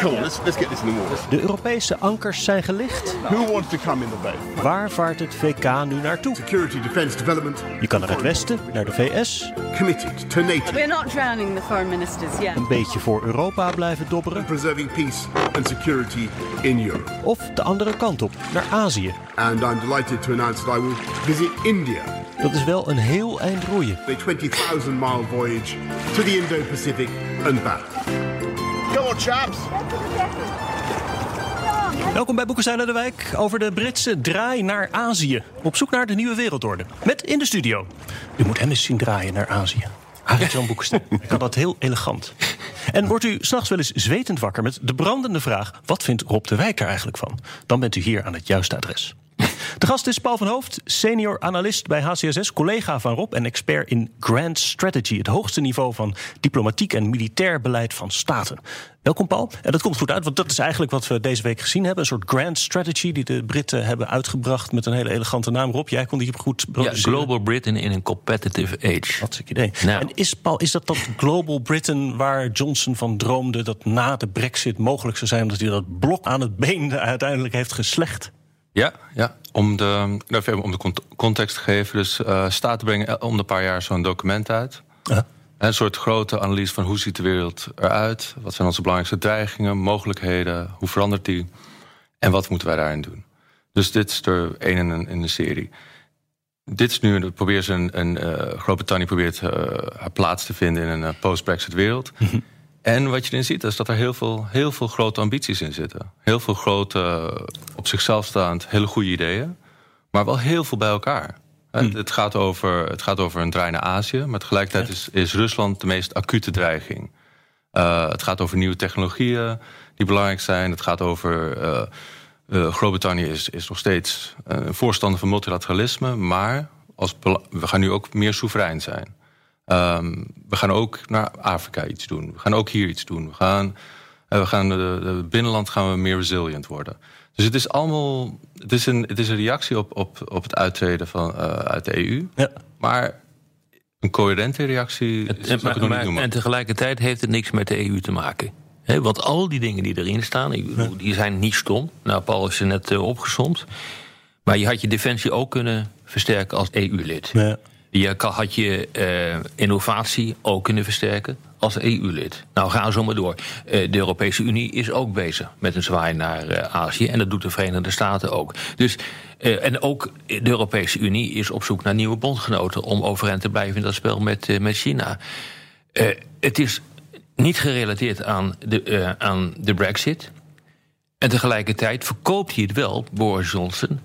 Come on, let's, let's get this in the water. De Europese ankers zijn gelicht. Who wants to come in the bay? Waar vaart het VK nu naartoe? Security, defence, development. Je kan naar het westen, naar de VS, Committed to NATO. We're not drowning the foreign ministers yet. een beetje voor Europa blijven dobberen. Preserving peace and security in Europe. Of de andere kant op, naar Azië. And I'm delighted to announce that I will visit India. Dat is wel een heel eind roeien. A 20,000 mile voyage to the Indo-Pacific and back. Come on, chaps. Welkom bij Boekenstein naar de Wijk over de Britse draai naar Azië. Op zoek naar de nieuwe wereldorde. Met in de studio. U moet hem eens zien draaien naar Azië. Arend-Jan Boekenstein. Hij kan dat heel elegant. En wordt u s'nachts wel eens zwetend wakker met de brandende vraag... wat vindt Rob de Wijk er eigenlijk van? Dan bent u hier aan het juiste adres. De gast is Paul van Hoofd, senior analist bij HCSS, collega van Rob en expert in Grand Strategy, het hoogste niveau van diplomatiek en militair beleid van staten. Welkom Paul. En dat komt goed uit, want dat is eigenlijk wat we deze week gezien hebben. Een soort Grand Strategy die de Britten hebben uitgebracht met een hele elegante naam. Rob, jij kon die goed Ja, produceren. Global Britain in een competitive age. Hartstikke idee. Nou. En is, Paul, is dat dat Global Britain waar Johnson van droomde... dat na de brexit mogelijk zou zijn... omdat hij dat blok aan het been uiteindelijk heeft geslecht? Ja, ja. Om, de, nou, even om de cont- context te geven. Dus eh staten brengen om de paar jaar zo'n document uit. Ja. Een soort grote analyse van hoe ziet de wereld eruit? Wat zijn onze belangrijkste dreigingen, mogelijkheden? Hoe verandert die? En wat moeten wij daarin doen? Dus dit is er één in, een- in de serie. Dit is nu, probeert ze een, een eh, Groot-Brittannië probeert eh, haar plaats te vinden in een post-Brexit wereld. En wat je erin ziet, is dat er heel veel, heel veel grote ambities in zitten. Heel veel grote, eh, op zichzelf staand, hele goede ideeën. Maar wel heel veel bij elkaar. Het, gaat over, het gaat over een draai naar Azië. Maar tegelijkertijd is, is Rusland de meest acute dreiging. Eh, het gaat over nieuwe technologieën die belangrijk zijn. Het gaat over. eh, Groot-Brittannië is, is nog steeds een voorstander van multilateralisme. Maar als, we gaan nu ook meer soeverein zijn. Ehm, we gaan ook naar Afrika iets doen. We gaan ook hier iets doen. We gaan, eh, we gaan de, binnenland gaan we meer resilient worden. Dus het is allemaal. Het is een, het is een reactie op, op, op het uittreden van, eh, uit de EU. Ja. Maar een coherente reactie. Het- is, maar- maar- niet en tegelijkertijd heeft het niks met de EU te maken. Hè, want al die dingen die erin staan, die zijn niet stom. Nou, Paul is ze net uh, opgesomd. Maar je had je defensie ook kunnen versterken als EU-lid. Ja. Je had je uh, innovatie ook kunnen versterken als EU-lid. Nou, ga zo maar door. Uh, de Europese Unie is ook bezig met een zwaai naar uh, Azië. En dat doet de Verenigde Staten ook. Dus, en ook de Europese Unie is op zoek naar nieuwe bondgenoten... om overeind te blijven in dat spel met, met China. het is niet gerelateerd aan de, aan de brexit. En tegelijkertijd verkoopt hij het wel, Boris Johnson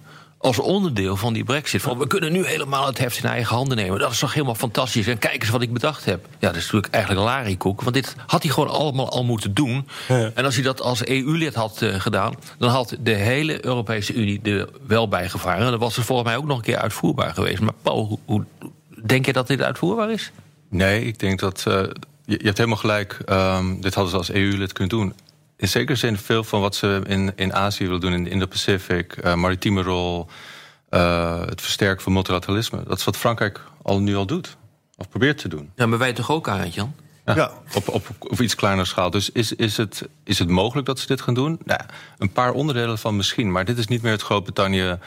als onderdeel van die brexit. Van, we kunnen nu helemaal het heft in eigen handen nemen. Dat is toch helemaal fantastisch. En kijk eens wat ik bedacht heb. Ja, dat is natuurlijk eigenlijk larikoek. Want dit had hij gewoon allemaal al moeten doen. Ja. En als hij dat als EU-lid had uh, gedaan... dan had de hele Europese Unie er wel bij gevaren. En dan was het volgens mij ook nog een keer uitvoerbaar geweest. Maar Paul, hoe, hoe denk je dat dit uitvoerbaar is? Nee, ik denk dat... Uh, je, je, hebt helemaal gelijk. Um, dit hadden ze als EU-lid kunnen doen in zekere zin veel van wat ze in, in Azië willen doen, in de Indo-Pacific, uh, maritieme rol, uh, het versterken van multilateralisme. Dat is wat Frankrijk al nu al doet, of probeert te doen. Ja, maar wij toch ook, Arend Jan? Ja, ja. Op, op, op iets kleinere schaal. Dus is, is, het, is het mogelijk dat ze dit gaan doen? Nou, een paar onderdelen van misschien, maar dit is niet meer het Groot-Brittannië.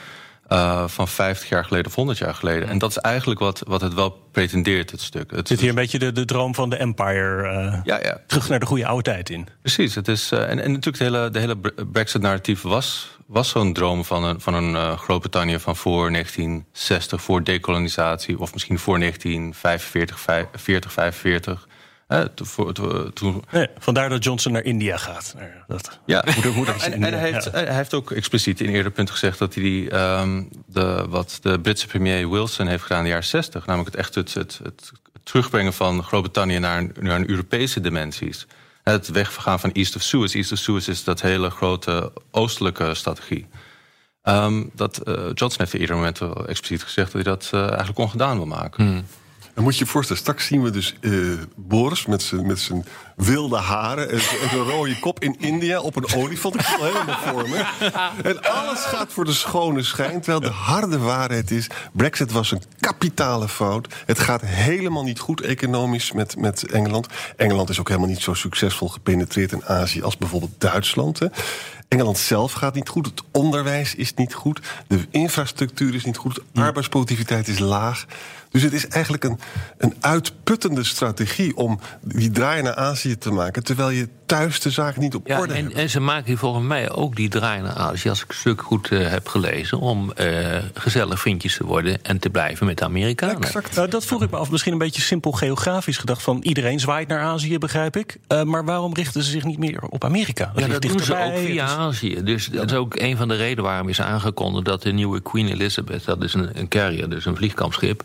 Uh, van 50 jaar geleden of 100 jaar geleden. En dat is eigenlijk wat, wat het wel pretendeert, het stuk. Het zit hier een beetje de, de droom van de empire uh, ja, ja. terug naar de goede oude tijd in. Precies. Het is, uh, en, en natuurlijk de hele, de hele Brexit-narratief was, was zo'n droom van een, van een Groot-Brittannië van voor 1960, voor decolonisatie, of misschien voor 1945, 40, 45. To, to, to... Nee, vandaar dat Johnson naar India gaat. Dat, ja, en, en hij, heeft, ja. hij heeft ook expliciet in een eerder punt gezegd dat hij die, um, de, wat de Britse premier Wilson heeft gedaan in de jaren 60, namelijk het echt het, het, het terugbrengen van Groot-Brittannië naar, naar een Europese dimensies. Het weggaan van East of Suez. East of Suez is dat hele grote oostelijke strategie. Ehm, dat uh, Johnson heeft in ieder moment expliciet gezegd dat hij dat uh, eigenlijk ongedaan wil maken. Hmm. Dan moet je je voorstellen, straks zien we dus uh, Boris met zijn, met zijn wilde haren en een rode kop in India op een olifant. Ik zie helemaal voor me. En alles gaat voor de schone schijn. Terwijl de harde waarheid is: Brexit was een kapitale fout. Het gaat helemaal niet goed economisch met, met Engeland. Engeland is ook helemaal niet zo succesvol gepenetreerd in Azië als bijvoorbeeld Duitsland. Hè. Engeland zelf gaat niet goed. Het onderwijs is niet goed. De infrastructuur is niet goed. Arbeidsproductiviteit is laag. Dus het is eigenlijk een, een uitputtende strategie om die draai naar Azië te maken. Terwijl je thuis de zaak niet op ja, orde en, hebt. En ze maken volgens mij ook die draai naar Azië, als ik het stuk goed uh, heb gelezen, om uh, gezellig vriendjes te worden en te blijven met de Amerikanen. Exact. Nou, dat vroeg ik me af. Misschien een beetje simpel geografisch gedacht. Van iedereen zwaait naar Azië, begrijp ik. Uh, maar waarom richten ze zich niet meer op Amerika? Dat ja, dat doen ze ook via dus... Azië. Dus ja. dat is ook een van de redenen waarom is aangekondigd dat de nieuwe Queen Elizabeth, dat is een, een carrier, dus een vliegkampschip.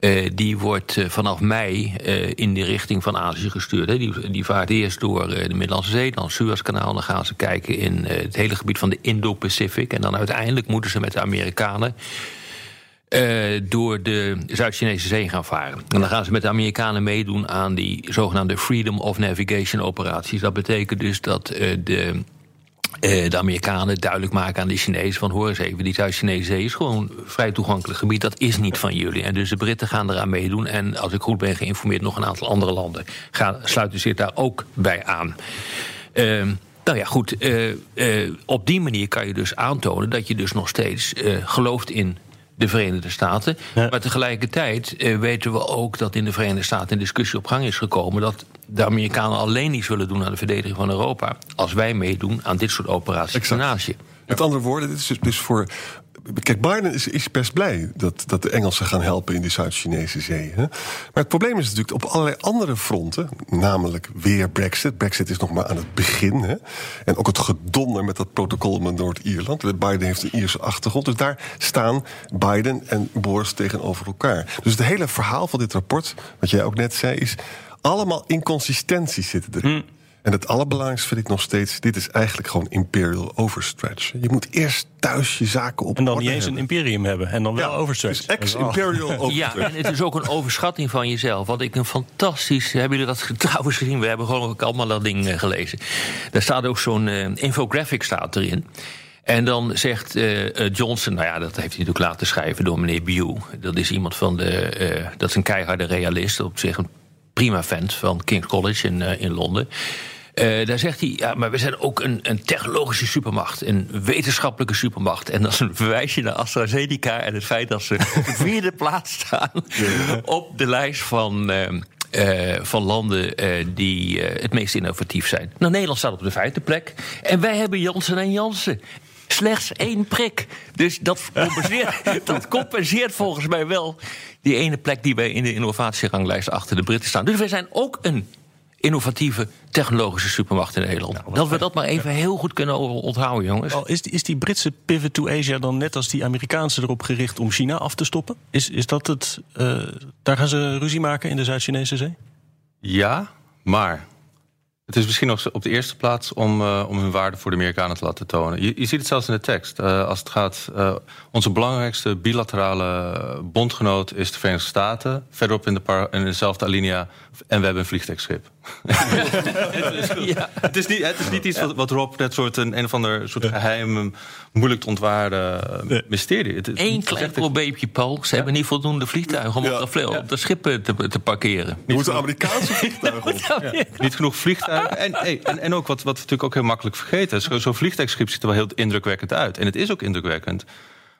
Uh, die wordt uh, vanaf mei uh, in de richting van Azië gestuurd. Hè. Die, die vaart eerst door de Middellandse Zee, dan Suezkanaal. Dan gaan ze kijken in het hele gebied van de Indo-Pacific. En dan uiteindelijk moeten ze met de Amerikanen door de Zuid-Chinese Zee gaan varen. En dan gaan ze met de Amerikanen meedoen aan die zogenaamde Freedom of Navigation operaties. Dat betekent dus dat de uh, de Amerikanen duidelijk maken aan de Chinezen van hoor eens even, die Zuid-Chinese zee is gewoon vrij toegankelijk gebied, dat is niet van jullie. En dus de Britten gaan eraan meedoen en als ik goed ben geïnformeerd nog een aantal andere landen gaan, sluiten zich daar ook bij aan. Uh, nou ja, goed, uh, uh, op die manier kan je dus aantonen dat je dus nog steeds gelooft in de Verenigde Staten. Ja. Maar tegelijkertijd uh, weten we ook dat in de Verenigde Staten een discussie op gang is gekomen dat de Amerikanen alleen niet zullen doen aan de verdediging van Europa als wij meedoen aan dit soort operaties exact. in Azië. Met andere woorden, dit is dus voor. Kijk, Biden is, is best blij dat, dat de Engelsen gaan helpen in die Zuid-Chinese zee. Hè? Maar het probleem is natuurlijk op allerlei andere fronten, namelijk weer Brexit. Brexit is nog maar aan het begin. En ook het gedonder met dat protocol met Noord-Ierland. Biden heeft een Ierse achtergrond. Dus daar staan Biden en Boris tegenover elkaar. Dus het hele verhaal van dit rapport, wat jij ook net zei, is allemaal inconsistenties zitten erin. Hmm. En het allerbelangrijkste vind ik nog steeds: dit is eigenlijk gewoon imperial overstretch. Je moet eerst thuis je zaken op En dan orde niet eens hebben. een imperium hebben en dan wel Ja, overstretch. dus ex-imperial Ja, overstretch. en het is ook een overschatting van jezelf. Wat ik een fantastisch. Hebben jullie dat trouwens gezien? We hebben gewoon ook allemaal dat ding eh, gelezen. Daar staat ook zo'n eh, infographic staat erin. En dan zegt eh, Johnson, nou ja, dat heeft hij natuurlijk laten schrijven door meneer Bew. Dat is iemand van de. eh, dat is een keiharde realist. Op zich een prima vent van King's College in, eh, in Londen. Eh, daar zegt hij, ja, maar we zijn ook een, een technologische supermacht, een wetenschappelijke supermacht. En dan is een verwijsje naar AstraZeneca en het feit dat ze op de vierde plaats staan op de lijst van. eh, eh, van landen die het meest innovatief zijn. Nou, Nederland staat op de vijfde plek. En wij hebben Janssen en Janssen. Slechts één prik. Dus dat compenseert, dat compenseert volgens mij wel die ene plek die wij in de innovatieranglijst achter de Britten staan. Dus wij zijn ook een innovatieve technologische supermacht in Nederland. dat we dat maar even heel goed kunnen onthouden, jongens. Al is, die, is die Britse pivot to Asia dan net als die Amerikaanse erop gericht om China af te stoppen? Is, is dat het. eh, daar gaan ze ruzie maken in de Zuid-Chinese Zee? Ja, maar het is misschien nog op de eerste plaats om, uh, om hun waarde voor de Amerikanen te laten tonen. Je, je ziet het zelfs in de tekst. Uh, als het gaat, uh, onze belangrijkste bilaterale bondgenoot is de Verenigde Staten. Verderop in, de par, in dezelfde alinea. En we hebben een vliegtuigschip. ja. het, is niet, het is niet iets wat, wat Rob net soort een, een of ander soort geheim, moeilijk te ontwaren mysterie. Het, het, Eén klein probleempje, Paul. Ze ja? hebben niet voldoende vliegtuigen om ja. op, de, op de schippen te, te parkeren. Je moet Amerikaanse vliegtuigen op. Niet genoeg vliegtuigen. En, hey, en, en ook wat, wat we natuurlijk ook heel makkelijk vergeten. Zo'n zo vliegtuigschip ziet er wel heel indrukwekkend uit. En het is ook indrukwekkend.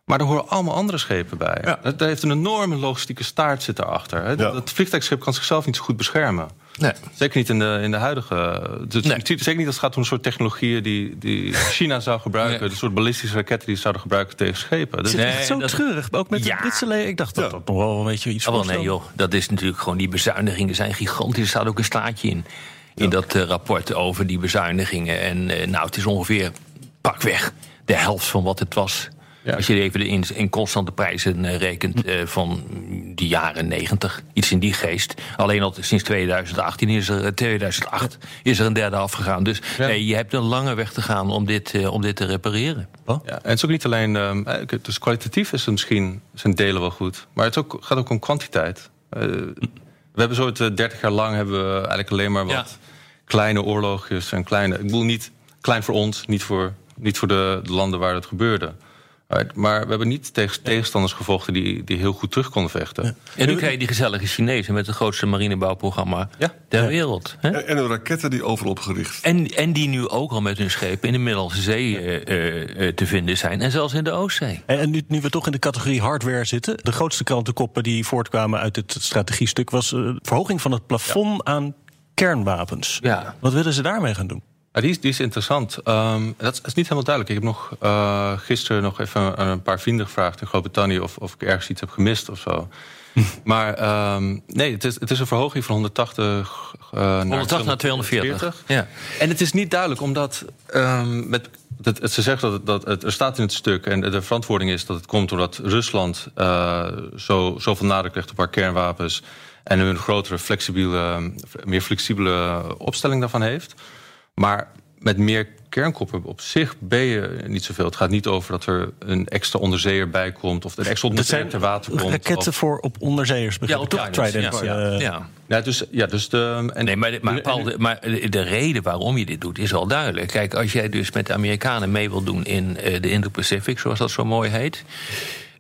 Maar er horen allemaal andere schepen bij. Ja. Daar heeft een enorme logistieke staart zit daarachter. Hè. Ja. Dat vliegtuigschip kan zichzelf niet zo goed beschermen. Nee. Zeker niet in de, in de huidige. Dus nee. Zeker niet als het gaat om een soort technologieën die, die China zou gebruiken. Nee. De soort ballistische raketten die ze zouden gebruiken tegen schepen. Dus nee, echt zo dat... treurig. Ook met ja. de Britse leger. Ik dacht dat dat nog wel een beetje iets was. Oh, nee, joh. Dat is natuurlijk gewoon die bezuinigingen zijn gigantisch. Er staat ook een staatje in. In dat uh, rapport over die bezuinigingen. En uh, nou, het is ongeveer pakweg de helft van wat het was Als je even de in, in constante prijzen eh, rekent eh, van de jaren 90, iets in die geest. Alleen al sinds 2018 is er, eh, 2008 is er een derde afgegaan. Dus nee, je hebt een lange weg te gaan om dit, eh, om dit te repareren. Ja, en het is ook niet alleen. eh, dus kwalitatief is het misschien zijn delen wel goed. Maar het ook, gaat ook om kwantiteit. Eh, we hebben zo het 30 jaar lang hebben we eigenlijk alleen maar wat Ja. kleine oorlogjes en kleine. Ik bedoel niet klein voor ons, niet voor, niet voor de, de landen waar het gebeurde. Right, Maar we hebben niet tegen tegenstanders gevochten die, die heel goed terug konden vechten. En nu krijg je die gezellige Chinezen met het grootste marinebouwprogramma Ja. ter wereld. Hè? En, en een raketten die overal op gericht. En, en die nu ook al met hun schepen in de Middellandse Zee eh, eh, eh, te vinden zijn. En zelfs in de Oostzee. En en nu, nu we toch in de categorie hardware zitten. De grootste krantenkoppen die voortkwamen uit het strategiestuk was eh, verhoging van het plafond aan kernwapens. Ja. Wat willen ze daarmee gaan doen? Ja, die, is, die is interessant. Ehm, dat is, is niet helemaal duidelijk. Ik heb nog eh, gisteren nog even aan een paar vrienden gevraagd in Groot-Brittannië of, of ik ergens iets heb gemist of zo. maar ehm, nee, het is, het is een verhoging van 180 eh, naar 180 naar 240. Ja. En het is niet duidelijk, omdat ehm, met, dat, het- ze zegt dat, het, dat het, er staat in het stuk en de verantwoording is dat het komt doordat Rusland eh, zo, zoveel nadruk legt op haar kernwapens en een grotere, flexibele, meer flexibele opstelling daarvan heeft. Maar met meer kernkoppen op zich ben je niet zoveel. Het gaat niet over dat er een extra onderzeeër bij komt of er extra Dat onderzeeër zijn te water komt. raketten of- voor op onderzeeërs. begrijp ik, op toch? Ja. eh, ja. ja, dus, ja, dus de. En, Nee, maar, maar, Paul, de, maar de de reden waarom je dit doet is wel duidelijk. Kijk, als jij dus met de Amerikanen mee wil doen in eh, de Indo-Pacific, zoals dat zo mooi heet.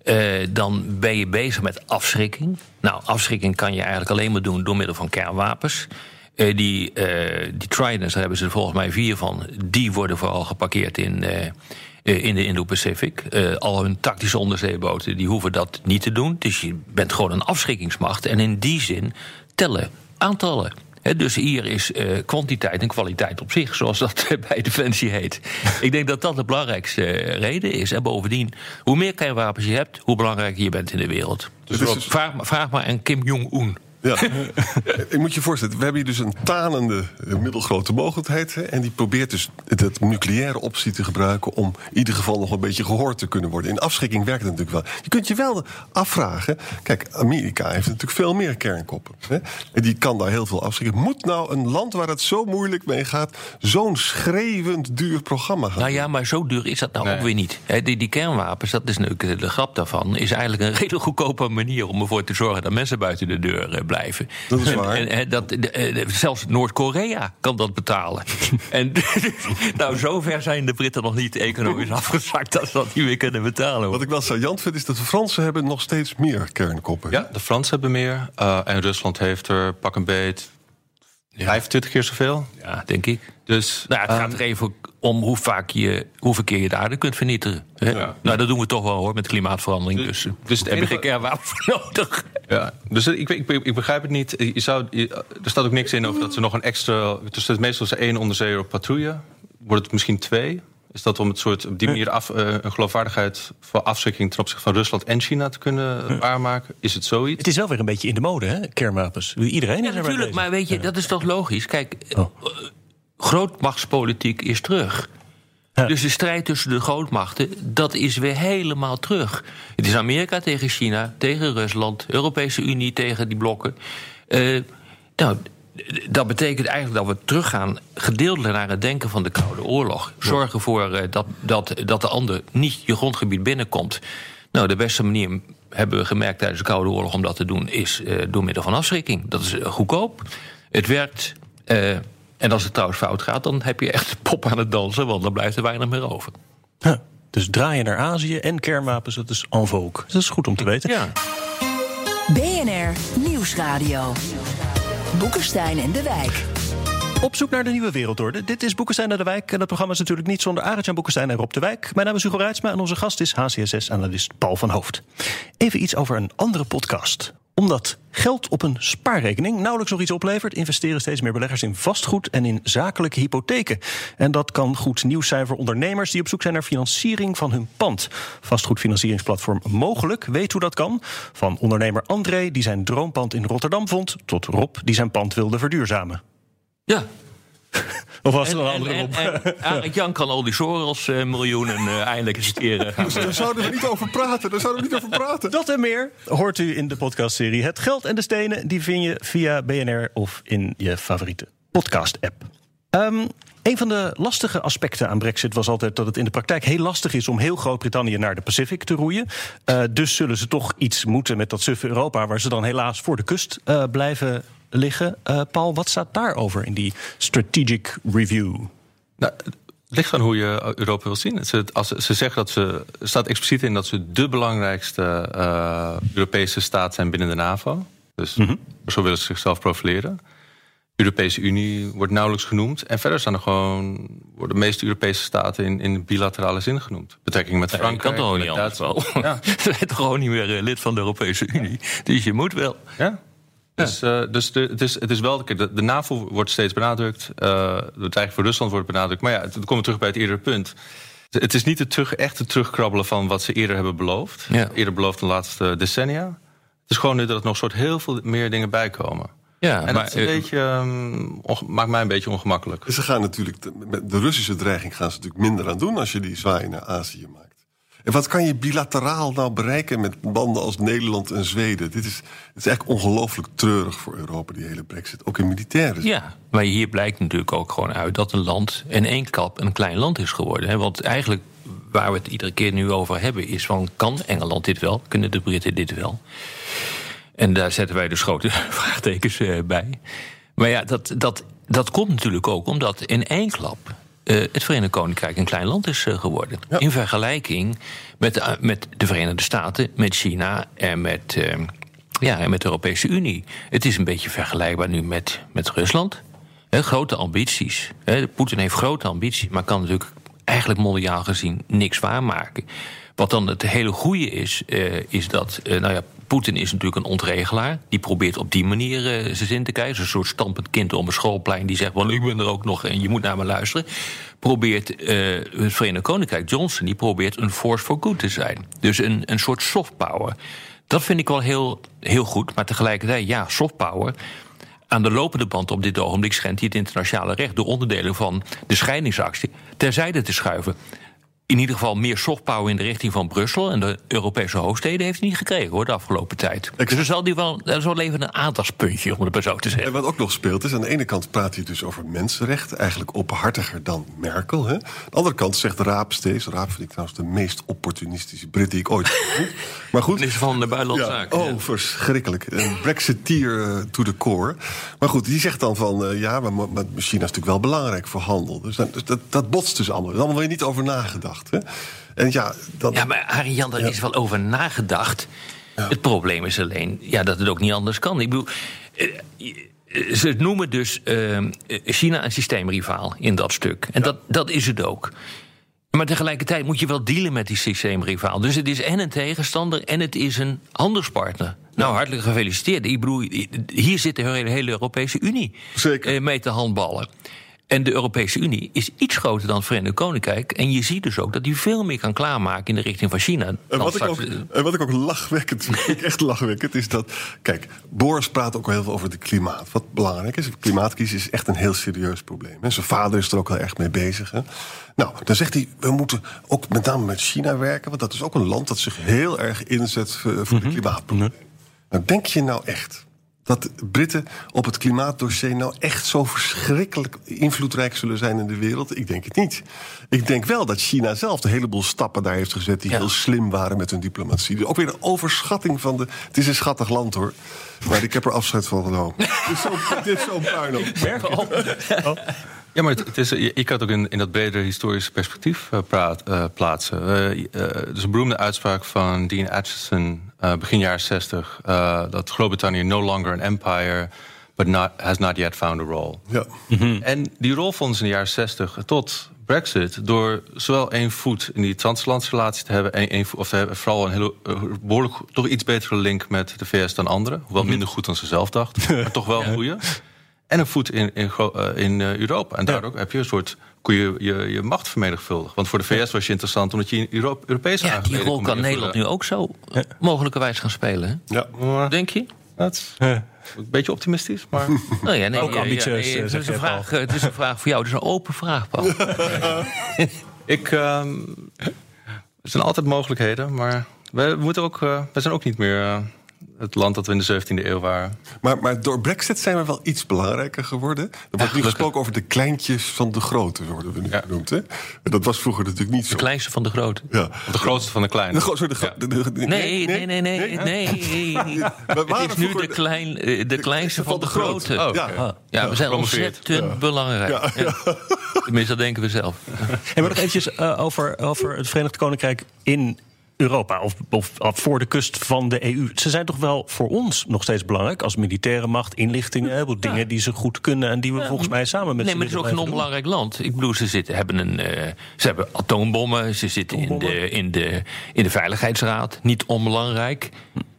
eh, dan ben je bezig met afschrikking. Nou, afschrikking kan je eigenlijk alleen maar doen door middel van kernwapens. Eh, die, eh, die Tridents, daar hebben ze er volgens mij vier van. Die worden vooral geparkeerd in, eh, in de Indo-Pacific. Al hun tactische onderzeeboten die hoeven dat niet te doen. Dus je bent gewoon een afschrikkingsmacht. En in die zin tellen aantallen. Dus hier is kwantiteit en kwaliteit op zich, zoals dat bij Defensie heet. Ik denk dat dat de belangrijkste reden is. En bovendien, hoe meer kernwapens je hebt, hoe belangrijker je bent in de wereld. Dus dus- vraag, maar- vraag maar aan Kim Jong-un. Ja. ik moet je voorstellen, we hebben hier dus een tanende eh, middelgrote mogelijkheid. Hè, en die probeert dus het nucleaire optie te gebruiken om in ieder geval nog een beetje gehoord te kunnen worden. In afschrikking werkt het natuurlijk wel. Je kunt je wel afvragen. Kijk, Amerika heeft natuurlijk veel meer kernkoppen. Hè, en die kan daar heel veel afschrikken. Moet nou een land waar het zo moeilijk mee gaat, zo'n schreeuwend duur programma gaan? Nou ja, maar zo duur is dat nou Nee. ook weer niet. Hè, die, die kernwapens, dat is natuurlijk de, de grap daarvan... is eigenlijk een redelijk goedkope manier om ervoor te zorgen... dat mensen buiten de deur eh, blijven. Dat is En- waar. En, en dat, de- eh, zelfs Noord-Korea kan dat betalen. en nou, zover zijn de Britten nog niet economisch afgezakt... dat ze dat niet meer kunnen betalen. hoor. Wat ik wel saillant vind, is dat de Fransen hebben nog steeds meer kernkoppen. Ja, de Fransen hebben meer. eh, en Rusland heeft er pak een beet 25 keer zoveel. Ja, denk ik. Dus Nou, het gaat ehm, er even om hoe vaak je, hoeveel keer je de aarde kunt vernietigen. Hè? Nou, dat doen we toch wel hoor, met klimaatverandering. Dus, dus, dus het heb je geen kernwapens voor nodig. Ja, dus ik, ik, ik begrijp het niet. Je zou, je- er staat ook niks in over dat ze nog een extra. Dus het meestal is er één onderzeeër op patrouille. Wordt het misschien twee? Is dat om het soort op die manier af, eh, een geloofwaardigheid voor afschrikking ten opzichte van Rusland en China te kunnen waarmaken? Is het zoiets? Het is wel weer een beetje in de mode, hè? Kernwapens. Iedereen Ja, is er natuurlijk, maar weet je, dat is toch logisch? Kijk, eh, Oh. grootmachtspolitiek is terug. Ja. Dus de strijd tussen de grootmachten, dat is weer helemaal terug. Het is Amerika tegen China, tegen Rusland, Europese Unie tegen die blokken. Eh, nou, dat betekent eigenlijk dat we teruggaan gedeeltelijk naar het denken van de Koude Oorlog. Zorgen ervoor eh, dat, dat, dat de ander niet je grondgebied binnenkomt. Nou, de beste manier, hebben we gemerkt tijdens de Koude Oorlog om dat te doen, is eh, door middel van afschrikking. Dat is eh, goedkoop, het werkt. eh, en als het trouwens fout gaat, dan heb je echt pop aan het dansen, want dan blijft er weinig meer over. Dus draaien naar Azië en kernwapens, dat is en vogue. Dat is goed om te weten. Ja. BNR Nieuwsradio. Boekenstein en de Wijk. Op zoek naar de nieuwe wereldorde. Dit is Boekenstein naar de Wijk. En dat programma is natuurlijk niet zonder Arend-Jan Boekenstein en Rob de Wijk. Mijn naam is Hugo Reitsma en onze gast is HCSS-analyst Paul van Hoofd. Even iets over een andere podcast. Omdat geld op een spaarrekening nauwelijks nog iets oplevert... investeren steeds meer beleggers in vastgoed en in zakelijke hypotheken. En dat kan goed nieuws zijn voor ondernemers... die op zoek zijn naar financiering van hun pand. Vastgoedfinancieringsplatform Mogelijk weet hoe dat kan. Van ondernemer André, die zijn droompand in Rotterdam vond... tot Rob, die zijn pand wilde verduurzamen. Ja. Of was er En, een en, andere en, op? en Jan kan al die Soros eh, miljoenen eh, eindelijk eens keer eh, Daar zouden we niet over praten. Daar zouden we niet over praten. Dat en meer hoort u in de podcastserie Het Geld en de Stenen. Die vind je via BNR of in je favoriete podcast-app. Ehm, een van de lastige aspecten aan Brexit was altijd dat het in de praktijk heel lastig is om heel Groot-Brittannië naar de Pacific te roeien. Eh, dus zullen ze toch iets moeten met dat suffe Europa, waar ze dan helaas voor de kust eh, blijven liggen. Eh, Paul, wat staat daarover in die strategic review? Nou, het ligt aan hoe je Europa wil zien. Ze, als, ze zeggen dat ze. Er staat expliciet in dat ze de belangrijkste eh, Europese staat zijn binnen de NAVO. Dus zo willen ze zichzelf profileren. Europese Unie wordt nauwelijks genoemd. En verder staan er gewoon. worden de meeste Europese staten in, in bilaterale zin genoemd. Betrekking met Je Frankrijk. kan toch ook niet anders wel. Ja. Ze zijn toch gewoon niet meer eh, lid van de Europese Unie. Dus je moet wel. Ja. Dus, eh, dus de, het, is, het is wel, kijk, de, de NAVO wordt steeds benadrukt. eh het eigenlijk voor Rusland wordt benadrukt. Maar ja, het- dan komen we terug bij het eerdere punt. Het is niet het terug, echte terugkrabbelen van wat ze eerder hebben beloofd. Ja. Eerder beloofd de laatste decennia. Het is gewoon nu dat er nog soort heel veel meer dingen bijkomen. Ja, En maar, dat is een eh, beetje, ehm, maakt mij een beetje ongemakkelijk. Ze gaan natuurlijk, met de Russische dreiging gaan ze natuurlijk minder aan doen als je die zwaai naar Azië maakt. En wat kan je bilateraal nou bereiken met banden als Nederland en Zweden? Dit is, het is eigenlijk ongelooflijk treurig voor Europa, die hele brexit. Ook in militaire zin. Ja, maar hier blijkt natuurlijk ook gewoon uit dat een land in één klap een klein land is geworden. Hè? Want eigenlijk waar we het iedere keer nu over hebben is van kan Engeland dit wel? Kunnen de Britten dit wel? En daar zetten wij dus grote vraagtekens eh, bij. Maar ja, dat, dat, dat komt natuurlijk ook omdat in één klap eh, het Verenigd Koninkrijk een klein land is eh, geworden. In vergelijking met de, eh, met de Verenigde Staten, met China en met, ja, en met de Europese Unie. Het is een beetje vergelijkbaar nu met, met Rusland. Grote ambities. Poetin heeft grote ambities, maar kan natuurlijk eigenlijk mondiaal gezien niks waarmaken. Wat dan het hele goede is, is dat, nou ja, Poetin is natuurlijk een ontregelaar. Die probeert op die manier eh, zijn zin te krijgen. Een soort stampend kind op een schoolplein die zegt: ik ben er ook nog en je moet naar me luisteren. Probeert eh, het Verenigd Koninkrijk, Johnson, die probeert een force for good te zijn. Dus een, een soort soft power. Dat vind ik wel heel, heel goed, maar tegelijkertijd, ja, soft power. Aan de lopende band op dit ogenblik schendt hij het internationale recht door onderdelen van de scheidingsactie terzijde te schuiven. In ieder geval meer soft power in de richting van Brussel. En de Europese hoofdsteden heeft hij niet gekregen hoor, de afgelopen tijd. Dus er zal die wel, dat is wel even een aandachtspuntje, om het maar zo te zeggen. En wat ook nog speelt is, aan de ene kant praat hij dus over mensenrechten, eigenlijk openhartiger dan Merkel. Hè? Aan de andere kant zegt Raap steeds, Raap vind ik trouwens de meest opportunistische Brit die ik ooit heb ontmoet. Maar goed, Minister van de Buitenlandse ja, Zaken. Oh, ja. verschrikkelijk. Een Brexiteer eh, to the core. Maar goed, die zegt dan van... eh, ja, maar, maar China is natuurlijk wel belangrijk voor handel. Dus, dat, dus dat, dat botst dus allemaal. Er is allemaal weer niet over nagedacht. Hè? En ja, dan, Ja, maar Harry Jan, daar is wel over nagedacht. Het probleem is alleen ja, dat het ook niet anders kan. Ik bedoel, eh, eh, ze noemen dus eh, China een systeemrivaal in dat stuk. En dat, dat is het ook. Maar tegelijkertijd moet je wel dealen met die systeemrivaal. Dus het is en een tegenstander en het is een handelspartner. Nou, hartelijk gefeliciteerd. Ik bedoel, hier zit de hele, Europese Unie Zeker. mee te handballen. En de Europese Unie is iets groter dan het Verenigd Koninkrijk. En je ziet dus ook dat die veel meer kan klaarmaken in de richting van China. En wat, ik ook, en wat ik ook lachwekkend vind, echt lachwekkend, is dat... Kijk, Boris praat ook heel veel over het klimaat. Wat belangrijk is, klimaatcrisis is echt een heel serieus probleem. Hè. Zijn vader is er ook heel erg mee bezig. Hè. Nou, dan zegt hij, we moeten ook met name met China werken... want dat is ook een land dat zich heel erg inzet voor, voor de klimaatprobleem. Nou, denk je nou echt dat Britten op het klimaatdossier nou echt zo verschrikkelijk invloedrijk zullen zijn in de wereld? Ik denk het niet. Ik denk wel dat China zelf een heleboel stappen daar heeft gezet die Ja. heel slim waren met hun diplomatie. Dus ook weer een overschatting van de. Het is een schattig land hoor. Maar ik heb er afscheid van genomen. Dit is zo'n zo'n puinhoop. Ja, maar het, het is, je, je kan het ook in, in dat bredere historische perspectief eh, praat, eh, plaatsen. Er is een beroemde uitspraak van Dean Acheson eh, begin jaren 60... eh, dat Groot-Brittannië no longer an empire... but not, has not yet found a role. Ja. En die rol vonden ze in de jaren 60 tot Brexit... door zowel één voet in die transatlantische relatie te hebben... en één voet, of te hebben, vooral een hele, eh, behoorlijk toch iets betere link met de VS dan anderen. Hoewel minder goed dan ze zelf dachten, maar toch wel een goede. En een voet in, in, eh, in eh, Europa. En daardoor heb je een soort. Kun je je, je macht vermenigvuldigen. Want voor de VS was je interessant omdat je in Europe, Europese ja, die rol kan. Nederland nu ook zo mogelijkerwijs gaan spelen. Hè? Ja. Denk je? Dat is een beetje optimistisch, maar... Nou ja, nee, Ook ja, ja, ambitieus, nee, eh, het, is een vraag, het is een vraag voor jou. Het is een open vraag, Paul. Ik, ehm, er zijn altijd mogelijkheden, maar we, moeten ook, eh, we zijn ook niet meer eh, het land dat we in de 17e eeuw waren. Maar, maar door Brexit zijn we wel iets belangrijker geworden. Er wordt nu gelukkig. gesproken over de kleintjes van de grote, worden we nu Ja. genoemd. Hè? En dat was vroeger natuurlijk niet zo. De kleinste van de grote. Ja. Of de grootste van de kleine. De gro- sorry, de gro- de- de- de- Nee, nee, nee, nee. nee, We Het waren is nu de, klein, eh, de kleinste van de grote. Oh, Ja. we zijn ontzettend belangrijk. Ja. Tenminste, dat denken we zelf. En maar nog eventjes eh, over, over het Verenigd Koninkrijk in Europa. Of, of, of voor de kust van de EU. Ze zijn toch wel voor ons nog steeds belangrijk. Als militaire macht, inlichtingen. Veel dingen die ze goed kunnen. En die we volgens mij samen met Nee, maar het is ook een onbelangrijk land. Ik bedoel, ze zitten, hebben, een, eh, ze hebben atoombommen. Ze zitten in de, in, de, in de Veiligheidsraad. Niet onbelangrijk.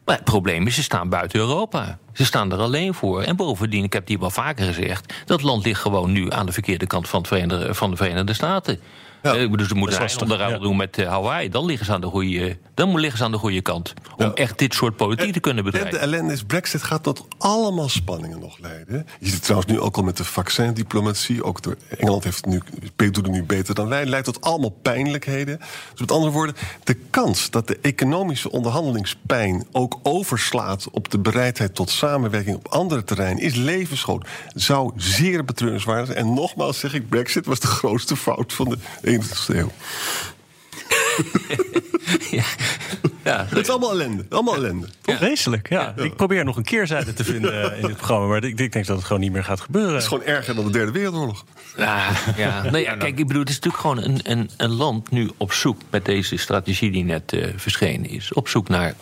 Maar het probleem is, ze staan buiten Europa. Ze staan er alleen voor. En bovendien, ik heb hier wel vaker gezegd... dat land ligt gewoon nu aan de verkeerde kant van, het Verenigde, van de Verenigde Staten. Ja. Eh, ik bedoel, ze moeten onderhandelen ja. doen met eh, Hawaii. Dan liggen, ze aan de goede, dan liggen ze aan de goede kant. Om Ja. echt dit soort politiek te kunnen En de bedrijven. ellende is, Brexit gaat tot allemaal spanningen nog leiden. Je ziet het trouwens nu ook al met de vaccindiplomatie. Ook door Engeland heeft nu, doet het nu beter dan wij. Leidt tot allemaal pijnlijkheden. Dus met andere woorden, de kans dat de economische onderhandelingspijn ook overslaat op de bereidheid tot samenwerking op andere terreinen is levensgroot. Zou zeer betreurenswaardig zijn. En nogmaals zeg ik, Brexit was de grootste fout van de 21ste eeuw. Ja. Ja, Het is allemaal ellende. Allemaal ellende. doen. Vreselijk, ja. Ik probeer nog een keerzijde te vinden in dit programma. Maar ik, denk dat het gewoon niet meer gaat gebeuren. Het is gewoon erger dan de Derde Wereldoorlog. Ja, ja. Ja, kijk, ik bedoel, het is natuurlijk gewoon een, een, een land nu op zoek met deze strategie die net eh, verschenen is. Op zoek naar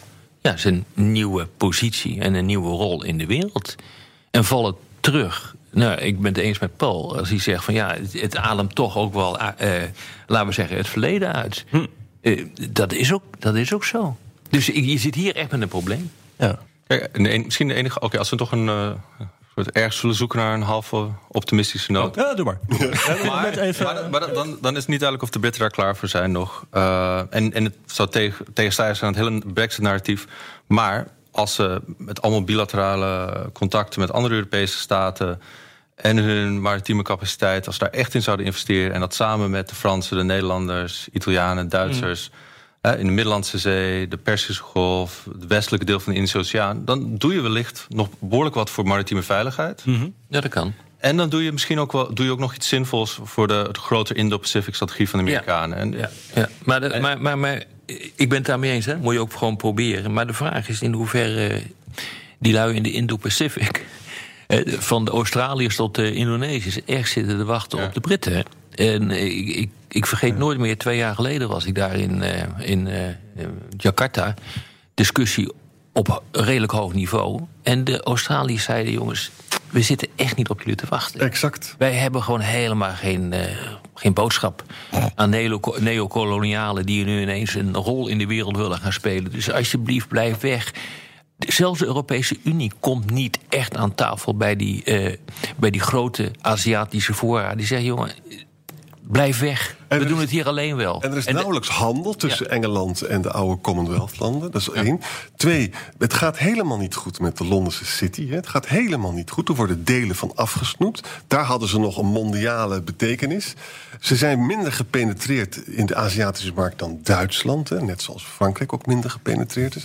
ja, zijn nieuwe positie en een nieuwe rol in de wereld. En vallen terug. Nou, ik ben het eens met Paul als hij zegt van ja, het, het ademt toch ook wel, eh, eh, laten we zeggen, het verleden uit. Eh, dat, is ook, dat is ook zo. Dus je je zit hier echt met een probleem. Ja. Kijk, misschien de enige. Oké, als we toch een eh, soort ergens zullen zoeken naar een halve optimistische noot. Ja, doe maar. Ja, Maar, met even, maar, maar dan, dan is het niet duidelijk of de Britten daar klaar voor zijn nog. Eh, en, en het zou tegen, tegenstrijdig zijn aan het hele Brexit-narratief. Maar als ze met allemaal bilaterale contacten met andere Europese staten. En hun maritieme capaciteit, als ze daar echt in zouden investeren. en dat samen met de Fransen, de Nederlanders, Italianen, Duitsers. hè, in de Middellandse Zee, de Persische Golf, het westelijke deel van de Indische Oceaan. dan doe je wellicht nog behoorlijk wat voor maritieme veiligheid. Ja, dat kan. En dan doe je misschien ook, wel, doe je ook nog iets zinvols voor de, de grotere Indo-Pacific-strategie van de Amerikanen. En, Ja, ja. Maar, de- maar, maar, maar ik ben het daarmee eens, hè? moet je ook gewoon proberen. Maar de vraag is in hoeverre die lui in de Indo-Pacific... eh, van de Australiërs tot de Indonesiërs echt zitten te wachten Ja. op de Britten. En ik, ik, ik vergeet nooit meer, twee jaar geleden was ik daar in, eh, in eh, eh, Jakarta. Discussie op redelijk hoog niveau. En de Australiërs zeiden, jongens, we zitten echt niet op jullie te wachten. Exact. Wij hebben gewoon helemaal geen, eh, geen boodschap aan neo- neocolonialen die nu ineens een rol in de wereld willen gaan spelen. Dus alsjeblieft, blijf weg. Zelfs de Europese Unie komt niet echt aan tafel bij die, eh, bij die grote Aziatische fora. Die zeggen: jongen, blijf weg. En We doen is- het hier alleen wel. En er is nauwelijks handel tussen Engeland en de oude Commonwealth-landen. Dat is één. Twee, het gaat helemaal niet goed met de Londense City. Hè. Het gaat helemaal niet goed. Er worden delen van afgesnoept. Daar hadden ze nog een mondiale betekenis. Ze zijn minder gepenetreerd in de Aziatische markt dan Duitsland. Hè. Net zoals Frankrijk ook minder gepenetreerd is.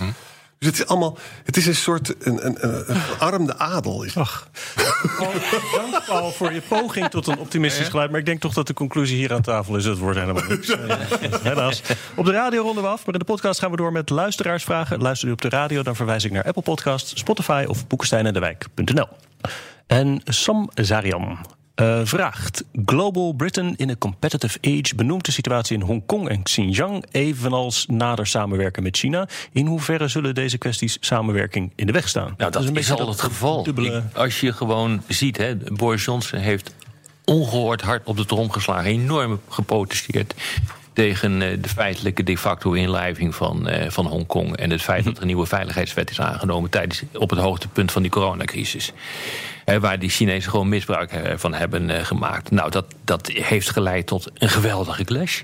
Dus het is allemaal. Het is een soort. Een, een, een, een verarmde adel. Is. Ach. Paul, dank Paul voor je poging tot een optimistisch geluid. Maar ik denk toch dat de conclusie hier aan tafel is: het wordt helemaal niks. Helaas. Op de radio ronden we af, maar in de podcast gaan we door met luisteraarsvragen. Luister u op de radio, dan verwijs ik naar Apple Podcasts, Spotify of boekensteinendewijk.nl. En Sam Zarian eh, vraagt: Global Britain in a competitive age benoemt de situatie in Hongkong en Xinjiang, evenals nader samenwerken met China. In hoeverre zullen deze kwesties samenwerking in de weg staan? Nou, dat een is, beetje al het geval. dubbele- Ik- als je gewoon ziet, hè, Boris Johnson heeft ongehoord hard op de trom geslagen, enorm geprotesteerd tegen eh, de feitelijke de facto inlijving van, eh, van Hongkong en het feit dat er een nieuwe veiligheidswet is aangenomen tijdens op het hoogtepunt van die coronacrisis. Waar die Chinezen gewoon misbruik van hebben eh, gemaakt. Nou, dat, dat heeft geleid tot een geweldige clash.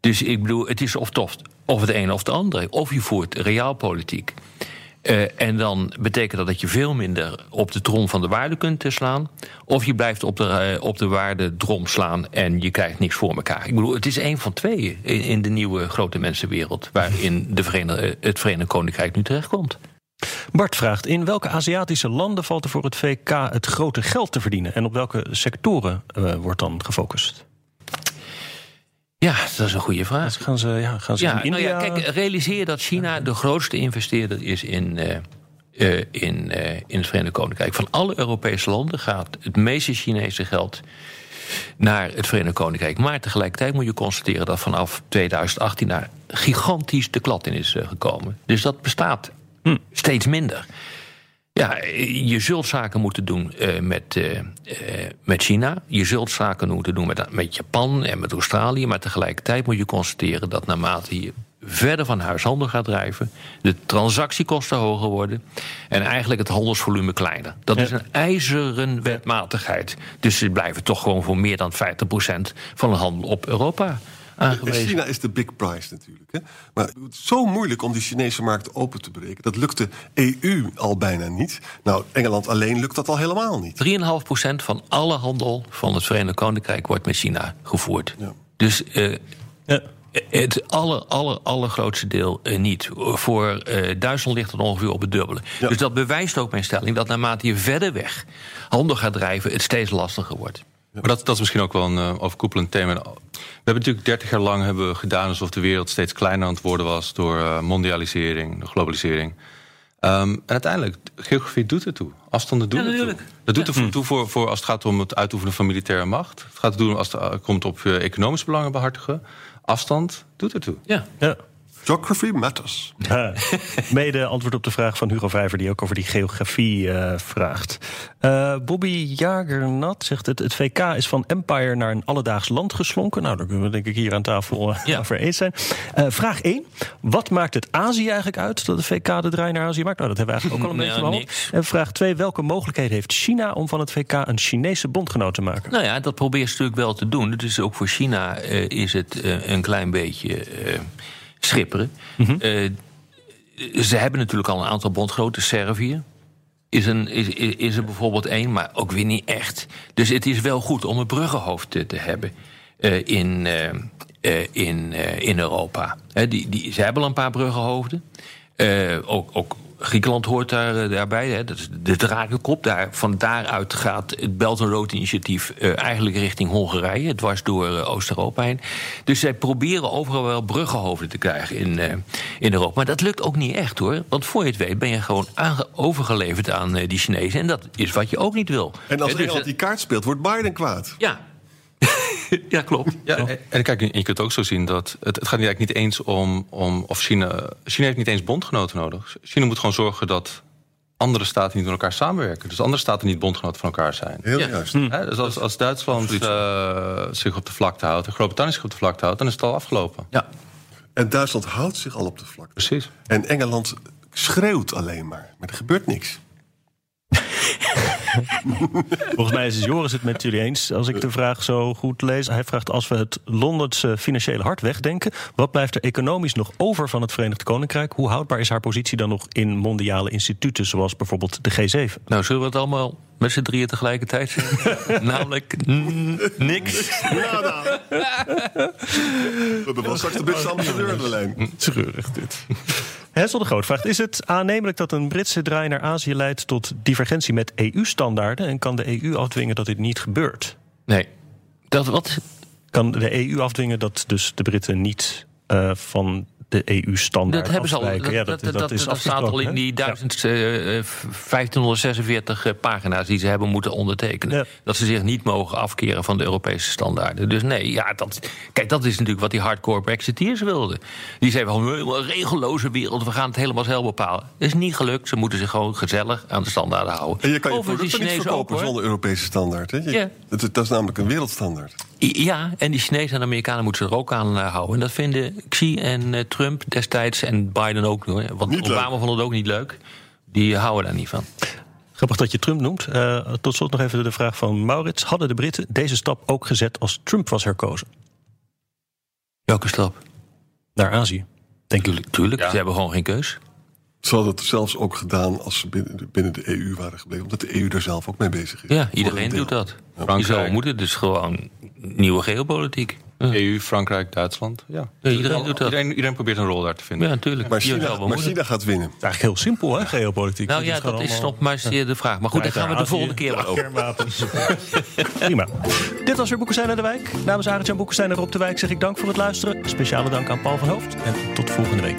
Dus ik bedoel, het is of, tof, of het een of het andere. Of je voert realpolitiek. Eh, en dan betekent dat dat je veel minder op de trom van de waarde kunt eh, slaan. Of je blijft op de, op de waarde drom slaan en je krijgt niks voor elkaar. Ik bedoel, het is een van twee in, in de nieuwe grote mensenwereld. waarin de Verenigde, het Verenigd Koninkrijk nu terechtkomt. Bart vraagt: in welke Aziatische landen valt er voor het VK het grote geld te verdienen? En op welke sectoren eh, wordt dan gefocust? Ja, dat is een goede vraag. Gaan ze, ja, gaan ze Ja, in nou India... ja, kijk, realiseer dat China de grootste investeerder is in, eh, eh, in, in het Verenigd Koninkrijk. Van alle Europese landen gaat het meeste Chinese geld naar het Verenigd Koninkrijk. Maar tegelijkertijd moet je constateren dat vanaf 2018 daar gigantisch de klad in is gekomen. Dus dat bestaat steeds minder. Ja, je zult zaken moeten doen eh, met, eh, eh, met China. Je zult zaken moeten doen met, met Japan en met Australië. Maar tegelijkertijd moet je constateren dat naarmate je verder van huishandel gaat drijven, de transactiekosten hoger worden en eigenlijk het handelsvolume kleiner. Dat is een ijzeren wetmatigheid. Dus ze blijven toch gewoon voor meer dan 50% van de handel op Europa aangewezen. China is de big prize natuurlijk. Hè? Maar het is zo moeilijk om die Chinese markt open te breken. Dat lukt de EU al bijna niet. Nou, Engeland alleen lukt dat al helemaal niet. 3,5% van alle handel van het Verenigd Koninkrijk wordt met China gevoerd. Ja. Dus eh, Ja. het aller, aller, allergrootste deel eh, niet. Voor eh, Duitsland ligt het ongeveer op het dubbele. Ja. Dus dat bewijst ook mijn stelling dat naarmate je verder weg handel gaat drijven, het steeds lastiger wordt. Maar dat, dat is misschien ook wel een uh, overkoepelend thema. We hebben natuurlijk 30 jaar lang hebben we gedaan alsof de wereld steeds kleiner aan het worden was door uh, mondialisering, door globalisering. Um, en uiteindelijk, geografie doet er toe. Afstanden doen Ja, er toe. natuurlijk. Dat doet er toe voor, voor als het gaat om het uitoefenen van militaire macht. Het gaat er doen als het uh, komt op uh, economische belangen behartigen. Afstand doet er toe. Ja. Ja. Geography matters. Ja. Mede antwoord op de vraag van Hugo Vijver, die ook over die geografie uh, vraagt. Uh, Bobby Jagernat zegt het: het VK is van empire naar een alledaags land geslonken. Nou, daar kunnen we denk ik hier aan tafel uh, ja. over eens zijn. vraag 1. Wat maakt het Azië eigenlijk uit dat het VK de draai naar Azië maakt? Nou, dat hebben we eigenlijk ook al een beetje behandeld. En vraag 2. Welke mogelijkheden heeft China om van het VK een Chinese bondgenoot te maken? Nou ja, dat probeert ze natuurlijk wel te doen. Dus ook voor China is het een klein beetje schipperen. Mm -hmm. uh, ze hebben natuurlijk al een aantal bondgenoten. Servië is, een, is, is er bijvoorbeeld één, maar ook weer niet echt. Dus het is wel goed om een bruggenhoofd te, te hebben uh, in, uh, in, in Europa. die, die, ze hebben al een paar bruggenhoofden. ook, ook Griekenland hoort daar, daarbij. Hè. Dat is de drakenkop. Daar, van daaruit gaat het Belt and Road initiatief uh, eigenlijk richting Hongarije. Dwars door uh, Oost-Europa heen. Dus zij proberen overal wel bruggenhoofden te krijgen in, uh, in Europa. Maar dat lukt ook niet echt hoor. Want voor je het weet ben je gewoon overgeleverd aan die Chinezen. En dat is wat je ook niet wil. En als Engeland dus, die kaart speelt, wordt Biden kwaad. Ja, ja, klopt. Ja, en, en kijk, je kunt ook zo zien dat het, het gaat eigenlijk niet eens om, om of China. China heeft niet eens bondgenoten nodig. China moet gewoon zorgen dat andere staten niet met elkaar samenwerken. Dus andere staten niet bondgenoten van elkaar zijn. Heel ja. juist. Hm. dus als, als Duitsland uh, zich op de vlakte houdt en Groot-Brittannië zich op de vlakte houdt, dan is het al afgelopen. Ja. En Duitsland houdt zich al op de vlakte. Precies. En Engeland schreeuwt alleen maar. Maar er gebeurt niks. Volgens mij is Joris het met jullie eens. Als ik de vraag zo goed lees. Hij vraagt: als we het Londense financiële hart wegdenken. wat blijft er economisch nog over van het Verenigd Koninkrijk? Hoe houdbaar is haar positie dan nog in mondiale instituten. zoals bijvoorbeeld de G7? Nou, zullen we het allemaal met z'n drieën tegelijkertijd zeggen? Namelijk niks. Ja, nou. We hebben wel straks de beste ambassadeur aan de lijn. Treurig dit. Hessel de Groot vraagt: Is het aannemelijk dat een Britse draai naar Azië leidt tot divergentie met EU-standaarden? En kan de EU afdwingen dat dit niet gebeurt? Nee. Dat wat? Kan de EU afdwingen dat dus de Britten niet uh, van de EU-standaard dat hebben ze al. Dat, ja, dat, dat, dat, is dat staat al in die 1000, ja. uh, 1546 pagina's die ze hebben moeten ondertekenen. Ja. Dat ze zich niet mogen afkeren van de Europese standaarden. Dus nee, ja, dat, kijk, dat is natuurlijk wat die hardcore Brexiteers wilden. Die zeiden van een regelloze wereld, we gaan het helemaal zelf bepalen. Dat is niet gelukt. Ze moeten zich gewoon gezellig aan de standaarden houden. En je kan je Over producten niet verkopen ook, zonder Europese standaard. Hè? Je, ja. dat, dat is namelijk een wereldstandaard. Ja, en die Chinezen en Amerikanen moeten zich er ook aan houden. En dat vinden Xi en uh, Trump destijds en Biden ook. Hoor. Want niet Obama leuk. vond het ook niet leuk. Die houden daar niet van. Grappig dat je Trump noemt. Uh, tot slot nog even de vraag van Maurits. Hadden de Britten deze stap ook gezet als Trump was herkozen? Welke stap? Naar Azië. Denk tuurlijk, tuurlijk. Ja. ze hebben gewoon geen keus. Ze hadden het zelfs ook gedaan als ze binnen, binnen de EU waren gebleven. Omdat de EU daar zelf ook mee bezig is. Ja, iedereen doet dat. Je Frankrijk. zou moeten, dus gewoon nieuwe geopolitiek. Ja, EU, Frankrijk, Duitsland. Ja. Ja, iedereen doet dat. Iedereen, iedereen probeert een rol daar te vinden. ja natuurlijk. Maar China, maar gaat winnen. Eigenlijk heel simpel, hè, geopolitiek. Nou ja, dat is nog maar zeer de vraag. Maar goed, daar gaan we de volgende keer wel over. Prima. Dit was weer Boekenstein naar de Wijk. Namens Arend-Jan Boekenstein en Rob de Wijk zeg ik dank voor het luisteren. Speciale dank aan Paul van Hoofd. En tot volgende week.